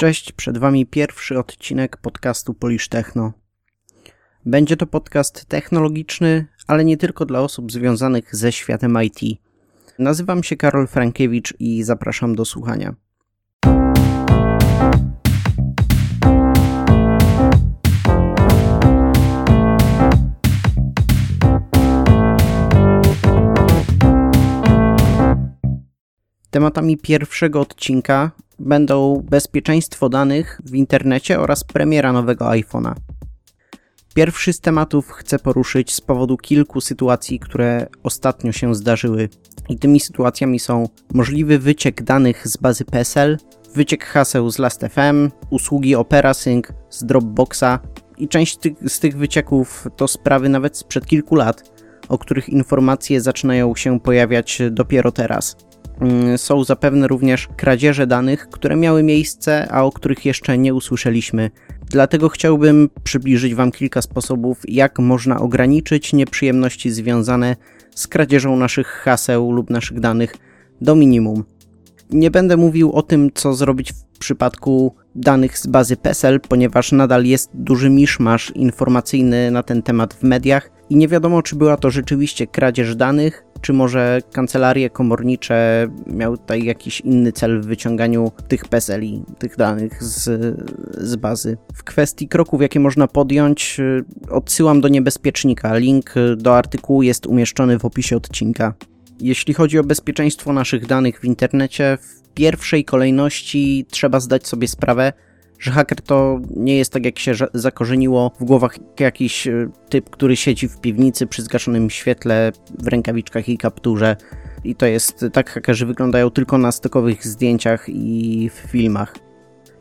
Cześć, przed Wami pierwszy odcinek podcastu Polish Techno. Będzie to podcast technologiczny, ale nie tylko dla osób związanych ze światem IT. Nazywam się Karol Frankiewicz i zapraszam do słuchania. Tematami pierwszego odcinka będą bezpieczeństwo danych w internecie oraz premiera nowego iPhone'a. Pierwszy z tematów chcę poruszyć z powodu kilku sytuacji, które ostatnio się zdarzyły. I tymi sytuacjami są możliwy wyciek danych z bazy PESEL, wyciek haseł z Last.fm, usługi OperaSync z Dropboxa i część ty z tych wycieków to sprawy nawet sprzed kilku lat, o których informacje zaczynają się pojawiać dopiero teraz. Mm, są zapewne również kradzieże danych, które miały miejsce, a o których jeszcze nie usłyszeliśmy. Dlatego chciałbym przybliżyć Wam kilka sposobów, jak można ograniczyć nieprzyjemności związane z kradzieżą naszych haseł lub naszych danych do minimum. Nie będę mówił o tym, co zrobić w przypadku danych z bazy PESEL, ponieważ nadal jest duży miszmasz informacyjny na ten temat w mediach i nie wiadomo, czy była to rzeczywiście kradzież danych, czy może kancelarie komornicze miały tutaj jakiś inny cel w wyciąganiu tych PESEL tych danych z, z bazy. W kwestii kroków, jakie można podjąć, odsyłam do niebezpiecznika. Link do artykułu jest umieszczony w opisie odcinka. Jeśli chodzi o bezpieczeństwo naszych danych w internecie, w pierwszej kolejności trzeba zdać sobie sprawę, że haker to nie jest tak jak się zakorzeniło w głowach jakiś e, typ, który siedzi w piwnicy przy zgaszonym świetle, w rękawiczkach i kapturze. I to jest, tak hakerzy wyglądają tylko na stokowych zdjęciach i w filmach.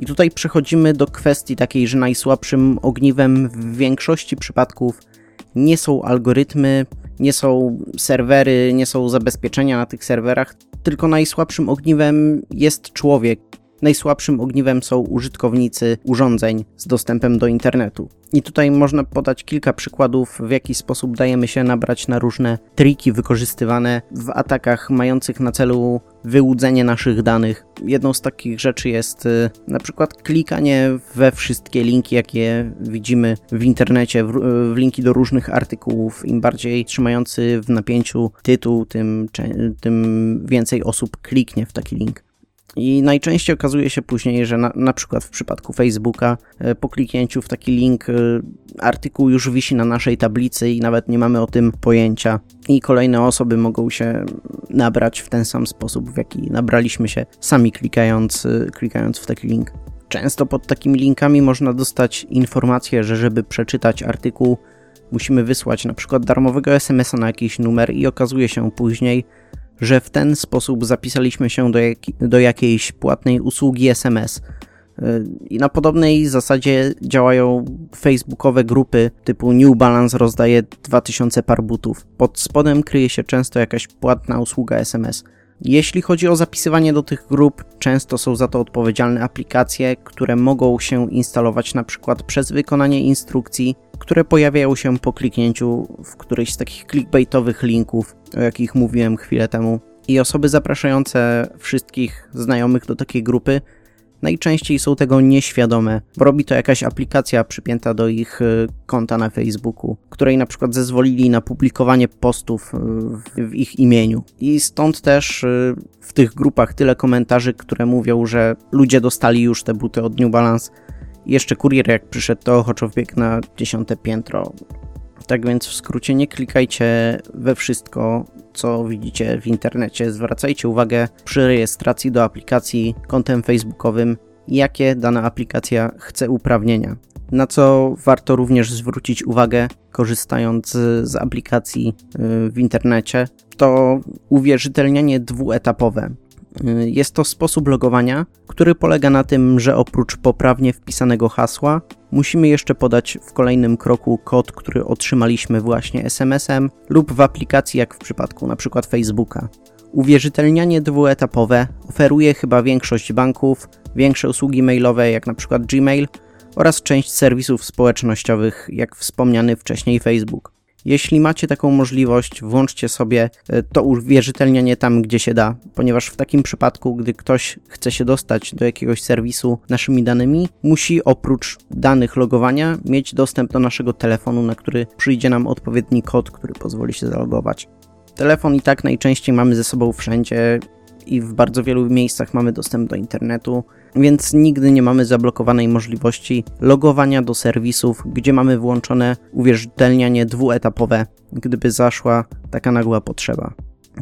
I tutaj przechodzimy do kwestii takiej, że najsłabszym ogniwem w większości przypadków nie są algorytmy, nie są serwery, nie są zabezpieczenia na tych serwerach, tylko najsłabszym ogniwem jest człowiek, Najsłabszym ogniwem są użytkownicy urządzeń z dostępem do internetu. I tutaj można podać kilka przykładów, w jaki sposób dajemy się nabrać na różne triki wykorzystywane w atakach mających na celu wyłudzenie naszych danych. Jedną z takich rzeczy jest y, na przykład klikanie we wszystkie linki, jakie widzimy w internecie, w, linki do różnych artykułów. Im bardziej trzymający w napięciu tytuł, tym, tym więcej osób kliknie w taki link. I najczęściej okazuje się później, że na, na przykład w przypadku Facebooka e, po kliknięciu w taki link e, artykuł już wisi na naszej tablicy i nawet nie mamy o tym pojęcia. I kolejne osoby mogą się nabrać w ten sam sposób, w jaki nabraliśmy się sami klikając, e, klikając w taki link. Często pod takimi linkami można dostać informację, że żeby przeczytać artykuł, musimy wysłać na przykład darmowego SMS-a na jakiś numer i okazuje się później, że w ten sposób zapisaliśmy się do, jak, do jakiejś płatnej usługi SMS. Y, I na podobnej zasadzie działają facebookowe grupy typu New Balance rozdaje 2000 par butów. Pod spodem kryje się często jakaś płatna usługa SMS. Jeśli chodzi o zapisywanie do tych grup, często są za to odpowiedzialne aplikacje, które mogą się instalować na przykład przez wykonanie instrukcji, które pojawiają się po kliknięciu w któryś z takich clickbaitowych linków, o jakich mówiłem chwilę temu. I osoby zapraszające wszystkich znajomych do takiej grupy najczęściej są tego nieświadome, bo robi to jakaś aplikacja przypięta do ich y, konta na Facebooku, której na przykład zezwolili na publikowanie postów y, w ich imieniu. I stąd też y, w tych grupach tyle komentarzy, które mówią, że ludzie dostali już te buty od New Balance. Jeszcze kurier jak przyszedł, to ochoczo wbiegł na dziesiąte piętro. Tak więc w skrócie nie klikajcie we wszystko, co widzicie w internecie. Zwracajcie uwagę przy rejestracji do aplikacji kontem facebookowym, jakie dana aplikacja chce uprawnienia. Na co warto również zwrócić uwagę, korzystając z aplikacji y, w internecie, to uwierzytelnianie dwuetapowe. Y, jest to sposób logowania, który polega na tym, że oprócz poprawnie wpisanego hasła, musimy jeszcze podać w kolejnym kroku kod, który otrzymaliśmy właśnie SMS-em lub w aplikacji, jak w przypadku np. Facebooka. Uwierzytelnianie dwuetapowe oferuje chyba większość banków, większe usługi mailowe jak np. Gmail oraz część serwisów społecznościowych, jak wspomniany wcześniej Facebook. Jeśli macie taką możliwość, włączcie sobie e, to uwierzytelnianie tam, gdzie się da, ponieważ w takim przypadku, gdy ktoś chce się dostać do jakiegoś serwisu naszymi danymi, musi oprócz danych logowania mieć dostęp do naszego telefonu, na który przyjdzie nam odpowiedni kod, który pozwoli się zalogować. Telefon i tak najczęściej mamy ze sobą wszędzie i w bardzo wielu miejscach mamy dostęp do internetu, więc nigdy nie mamy zablokowanej możliwości logowania do serwisów, gdzie mamy włączone uwierzytelnianie dwuetapowe, gdyby zaszła taka nagła potrzeba.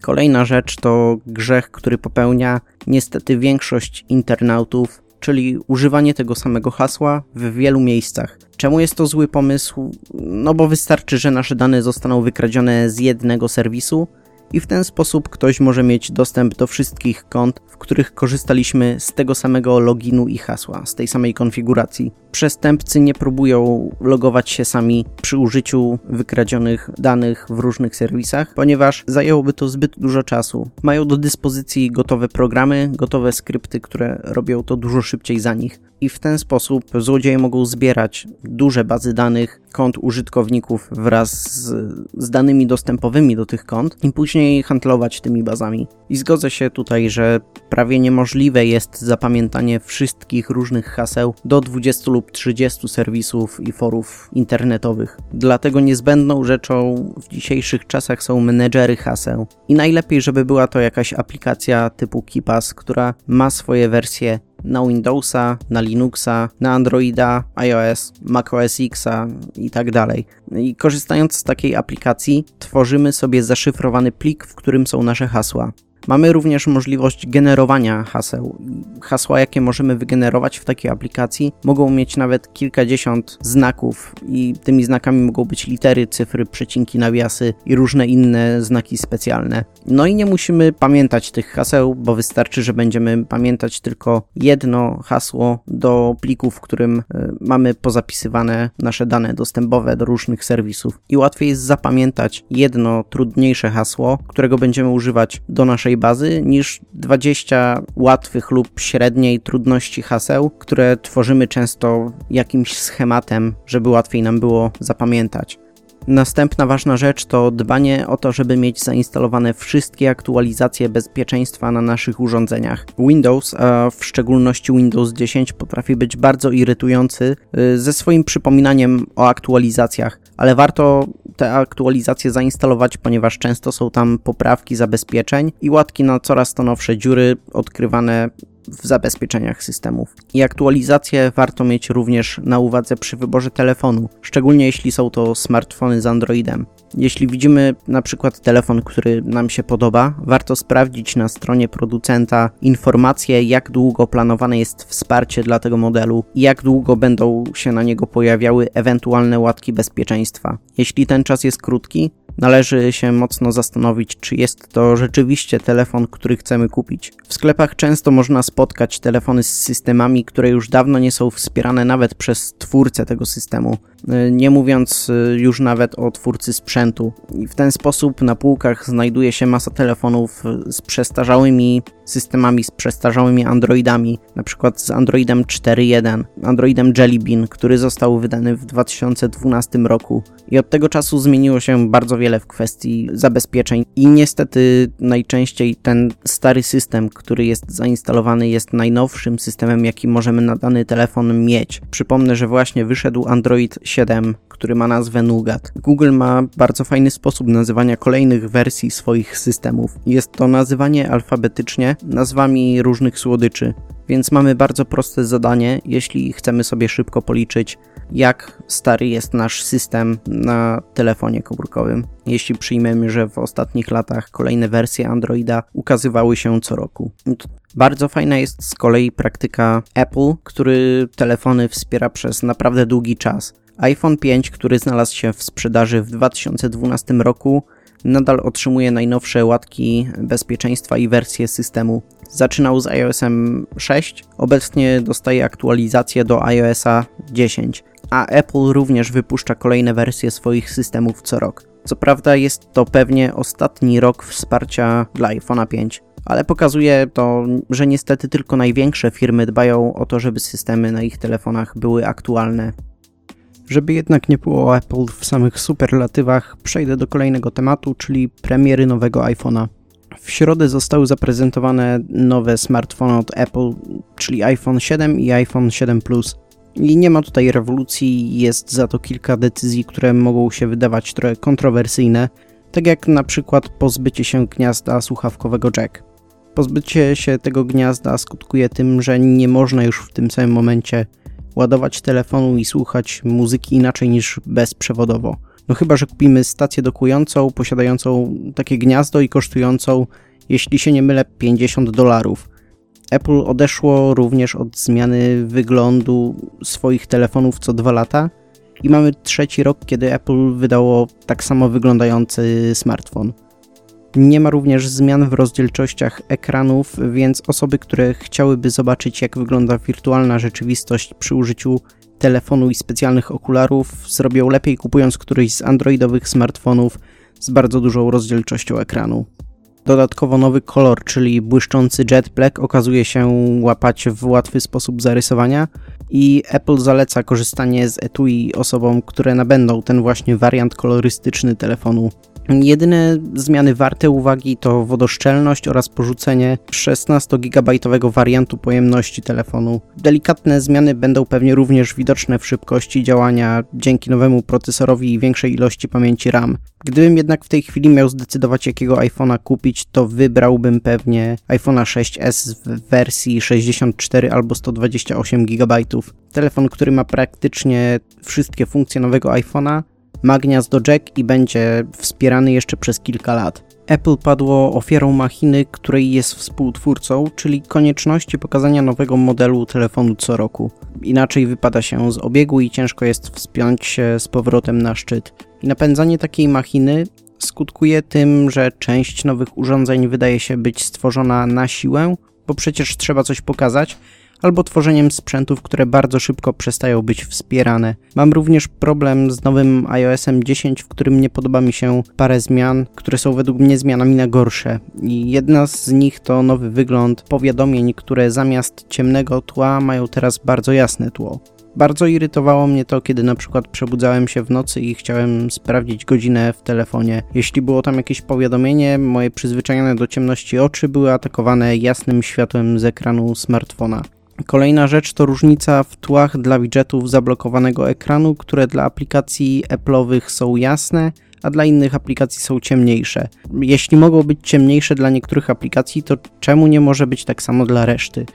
Kolejna rzecz to grzech, który popełnia niestety większość internautów, czyli używanie tego samego hasła w wielu miejscach. Czemu jest to zły pomysł? No bo wystarczy, że nasze dane zostaną wykradzione z jednego serwisu, i w ten sposób ktoś może mieć dostęp do wszystkich kont, w których korzystaliśmy z tego samego loginu i hasła, z tej samej konfiguracji. Przestępcy nie próbują logować się sami przy użyciu wykradzionych danych w różnych serwisach, ponieważ zajęłoby to zbyt dużo czasu. Mają do dyspozycji gotowe programy, gotowe skrypty, które robią to dużo szybciej za nich i w ten sposób złodzieje mogą zbierać duże bazy danych kont użytkowników wraz z, z, danymi dostępowymi do tych kont i później handlować tymi bazami. I zgodzę się tutaj, że prawie niemożliwe jest zapamiętanie wszystkich różnych haseł do 20 lub 30 serwisów i forów internetowych. Dlatego niezbędną rzeczą w dzisiejszych czasach są menedżery haseł. I najlepiej, żeby była to jakaś aplikacja typu KeePass, która ma swoje wersje na Windowsa, na Linuxa, na Androida, iOS, macOS Xa i tak dalej. I korzystając z takiej aplikacji, tworzymy sobie zaszyfrowany plik, w którym są nasze hasła. Mamy również możliwość generowania haseł. Hasła, jakie możemy wygenerować w takiej aplikacji, mogą mieć nawet kilkadziesiąt znaków, i tymi znakami mogą być litery, cyfry, przecinki, nawiasy i różne inne znaki specjalne. No i nie musimy pamiętać tych haseł, bo wystarczy, że będziemy pamiętać tylko jedno hasło do pliku, w którym e, mamy pozapisywane nasze dane dostępowe do różnych serwisów. I łatwiej jest zapamiętać jedno trudniejsze hasło, którego będziemy używać do naszej bazy niż 20 łatwych lub średniej trudności haseł, które tworzymy często jakimś schematem, żeby łatwiej nam było zapamiętać. Następna ważna rzecz to dbanie o to, żeby mieć zainstalowane wszystkie aktualizacje bezpieczeństwa na naszych urządzeniach. Windows, a w szczególności Windows 10, potrafi być bardzo irytujący y, ze swoim przypominaniem o aktualizacjach, ale warto te aktualizacje zainstalować, ponieważ często są tam poprawki zabezpieczeń i łatki na coraz to nowsze dziury odkrywane w zabezpieczeniach systemów. I aktualizacje warto mieć również na uwadze przy wyborze telefonu, szczególnie jeśli są to smartfony z Androidem. Jeśli widzimy na przykład telefon, który nam się podoba, warto sprawdzić na stronie producenta informacje, jak długo planowane jest wsparcie dla tego modelu i jak długo będą się na niego pojawiały ewentualne łatki bezpieczeństwa. Jeśli ten czas jest krótki, należy się mocno zastanowić, czy jest to rzeczywiście telefon, który chcemy kupić. W sklepach często można spotkać telefony z systemami, które już dawno nie są wspierane nawet przez twórcę tego systemu, nie mówiąc y, już nawet o twórcy sprzętu. I w ten sposób na półkach znajduje się masa telefonów y, z przestarzałymi systemami, z przestarzałymi Androidami, na przykład z Androidem 4.1, Androidem Jelly Bean, który został wydany w 2012 roku. I od tego czasu zmieniło się bardzo wiele w kwestii zabezpieczeń i niestety najczęściej ten stary system, który jest zainstalowany jest najnowszym systemem, jaki możemy na dany telefon mieć. Przypomnę, że właśnie wyszedł Android 7, który ma nazwę Nougat. Google ma bardzo fajny sposób nazywania kolejnych wersji swoich systemów. Jest to nazywanie alfabetycznie nazwami różnych słodyczy, więc mamy bardzo proste zadanie, jeśli chcemy sobie szybko policzyć, jak stary jest nasz system na telefonie komórkowym. Jeśli przyjmiemy, że w ostatnich latach kolejne wersje Androida ukazywały się co roku. Bardzo fajna jest z kolei praktyka Apple, który telefony wspiera przez naprawdę długi czas. iPhone 5, który znalazł się w sprzedaży w 2012 roku, nadal otrzymuje najnowsze łatki bezpieczeństwa i wersje systemu. Zaczynał z iOSem 6, obecnie dostaje aktualizację do iOSa 10, a Apple również wypuszcza kolejne wersje swoich systemów co rok. Co prawda jest to pewnie ostatni rok wsparcia dla iPhone'a 5, ale pokazuje to, że niestety tylko największe firmy dbają o to, żeby systemy na ich telefonach były aktualne Żeby jednak nie było Apple w samych superlatywach, przejdę do kolejnego tematu, czyli premiery nowego iPhone'a. W środę zostały zaprezentowane nowe smartfony od Apple, czyli iPhone 7 i iPhone 7 Plus. I nie ma tutaj rewolucji, jest za to kilka decyzji, które mogą się wydawać trochę kontrowersyjne, tak jak na przykład pozbycie się gniazda słuchawkowego jack. Pozbycie się tego gniazda skutkuje tym, że nie można już w tym samym momencie ładować telefonu i słuchać muzyki inaczej niż bezprzewodowo. No chyba, że kupimy stację dokującą, posiadającą takie gniazdo i kosztującą, jeśli się nie mylę, 50 dolarów. Apple odeszło również od zmiany wyglądu swoich telefonów co dwa lata i mamy trzeci rok, kiedy Apple wydało tak samo wyglądający smartfon. Nie ma również zmian w rozdzielczościach ekranów, więc osoby, które chciałyby zobaczyć, jak wygląda wirtualna rzeczywistość przy użyciu telefonu i specjalnych okularów, zrobią lepiej kupując któryś z androidowych smartfonów z bardzo dużą rozdzielczością ekranu. Dodatkowo nowy kolor, czyli błyszczący jet black, okazuje się łapać w łatwy sposób zarysowania i Apple zaleca korzystanie z etui osobom, które nabędą ten właśnie wariant kolorystyczny telefonu Jedyne zmiany warte uwagi to wodoszczelność oraz porzucenie 16-gigabajtowego wariantu pojemności telefonu. Delikatne zmiany będą pewnie również widoczne w szybkości działania dzięki nowemu procesorowi i większej ilości pamięci RAM. Gdybym jednak w tej chwili miał zdecydować jakiego iPhone'a kupić, to wybrałbym pewnie iPhone'a 6s w wersji 64 albo 128 GB. Telefon, który ma praktycznie wszystkie funkcje nowego iPhone'a, ma gniazdo jack i będzie wspierany jeszcze przez kilka lat. Apple padło ofiarą machiny, której jest współtwórcą, czyli konieczności pokazania nowego modelu telefonu co roku. Inaczej wypada się z obiegu i ciężko jest wspiąć się z powrotem na szczyt. I napędzanie takiej machiny skutkuje tym, że część nowych urządzeń wydaje się być stworzona na siłę, bo przecież trzeba coś pokazać, albo tworzeniem sprzętów, które bardzo szybko przestają być wspierane. Mam również problem z nowym iOSem 10, w którym nie podoba mi się parę zmian, które są według mnie zmianami na gorsze. I jedna z nich to nowy wygląd powiadomień, które zamiast ciemnego tła mają teraz bardzo jasne tło. Bardzo irytowało mnie to, kiedy na przykład przebudzałem się w nocy i chciałem sprawdzić godzinę w telefonie. Jeśli było tam jakieś powiadomienie, moje przyzwyczajone do ciemności oczy były atakowane jasnym światłem z ekranu smartfona. Kolejna rzecz to różnica w tłach dla widgetów zablokowanego ekranu, które dla aplikacji Apple'owych są jasne, a dla innych aplikacji są ciemniejsze. Jeśli mogą być ciemniejsze dla niektórych aplikacji, to czemu nie może być tak samo dla reszty?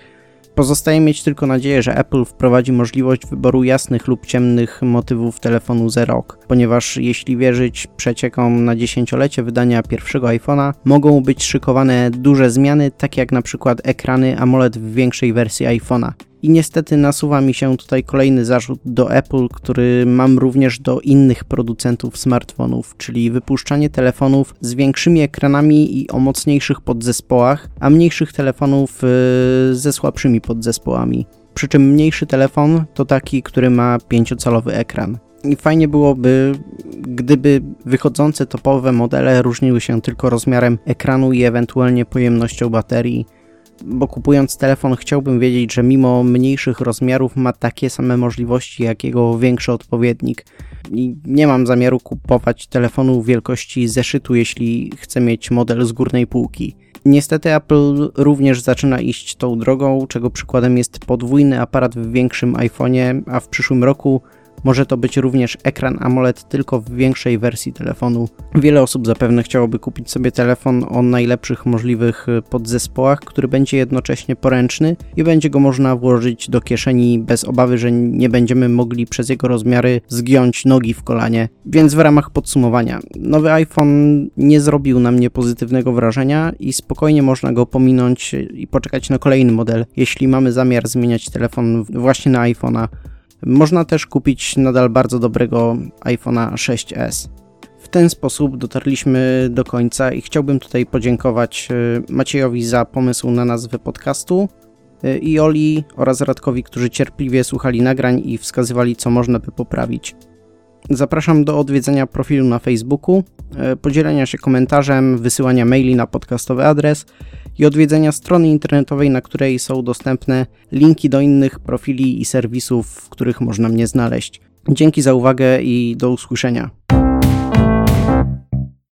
Pozostaje mieć tylko nadzieję, że Apple wprowadzi możliwość wyboru jasnych lub ciemnych motywów telefonu za rok, ponieważ jeśli wierzyć przeciekom na dziesięciolecie wydania pierwszego iPhone'a, mogą być szykowane duże zmiany, takie jak na przykład ekrany AMOLED w większej wersji iPhone'a. I niestety nasuwa mi się tutaj kolejny zarzut do Apple, który mam również do innych producentów smartfonów, czyli wypuszczanie telefonów z większymi ekranami i o mocniejszych podzespołach, a mniejszych telefonów yy, ze słabszymi podzespołami. Przy czym mniejszy telefon to taki, który ma 5-calowy ekran. I fajnie byłoby, gdyby wychodzące topowe modele różniły się tylko rozmiarem ekranu i ewentualnie pojemnością baterii bo kupując telefon chciałbym wiedzieć, że mimo mniejszych rozmiarów ma takie same możliwości jak jego większy odpowiednik. I nie mam zamiaru kupować telefonu wielkości zeszytu, jeśli chcę mieć model z górnej półki. Niestety Apple również zaczyna iść tą drogą, czego przykładem jest podwójny aparat w większym iPhone'ie, a w przyszłym roku może to być również ekran AMOLED tylko w większej wersji telefonu. Wiele osób zapewne chciałoby kupić sobie telefon o najlepszych możliwych podzespołach, który będzie jednocześnie poręczny i będzie go można włożyć do kieszeni bez obawy, że nie będziemy mogli przez jego rozmiary zgiąć nogi w kolanie. Więc w ramach podsumowania, nowy iPhone nie zrobił na mnie pozytywnego wrażenia i spokojnie można go pominąć i poczekać na kolejny model, jeśli mamy zamiar zmieniać telefon właśnie na iPhone'a. Można też kupić nadal bardzo dobrego iPhone'a 6s. W ten sposób dotarliśmy do końca i chciałbym tutaj podziękować e, Maciejowi za pomysł na nazwę podcastu e, i Oli oraz Radkowi, którzy cierpliwie słuchali nagrań i wskazywali, co można by poprawić. Zapraszam do odwiedzenia profilu na Facebooku, e, podzielenia się komentarzem, wysyłania maili na podcastowy adres i odwiedzenia strony internetowej, na której są dostępne linki do innych profili i serwisów, w których można mnie znaleźć. Dzięki za uwagę i do usłyszenia.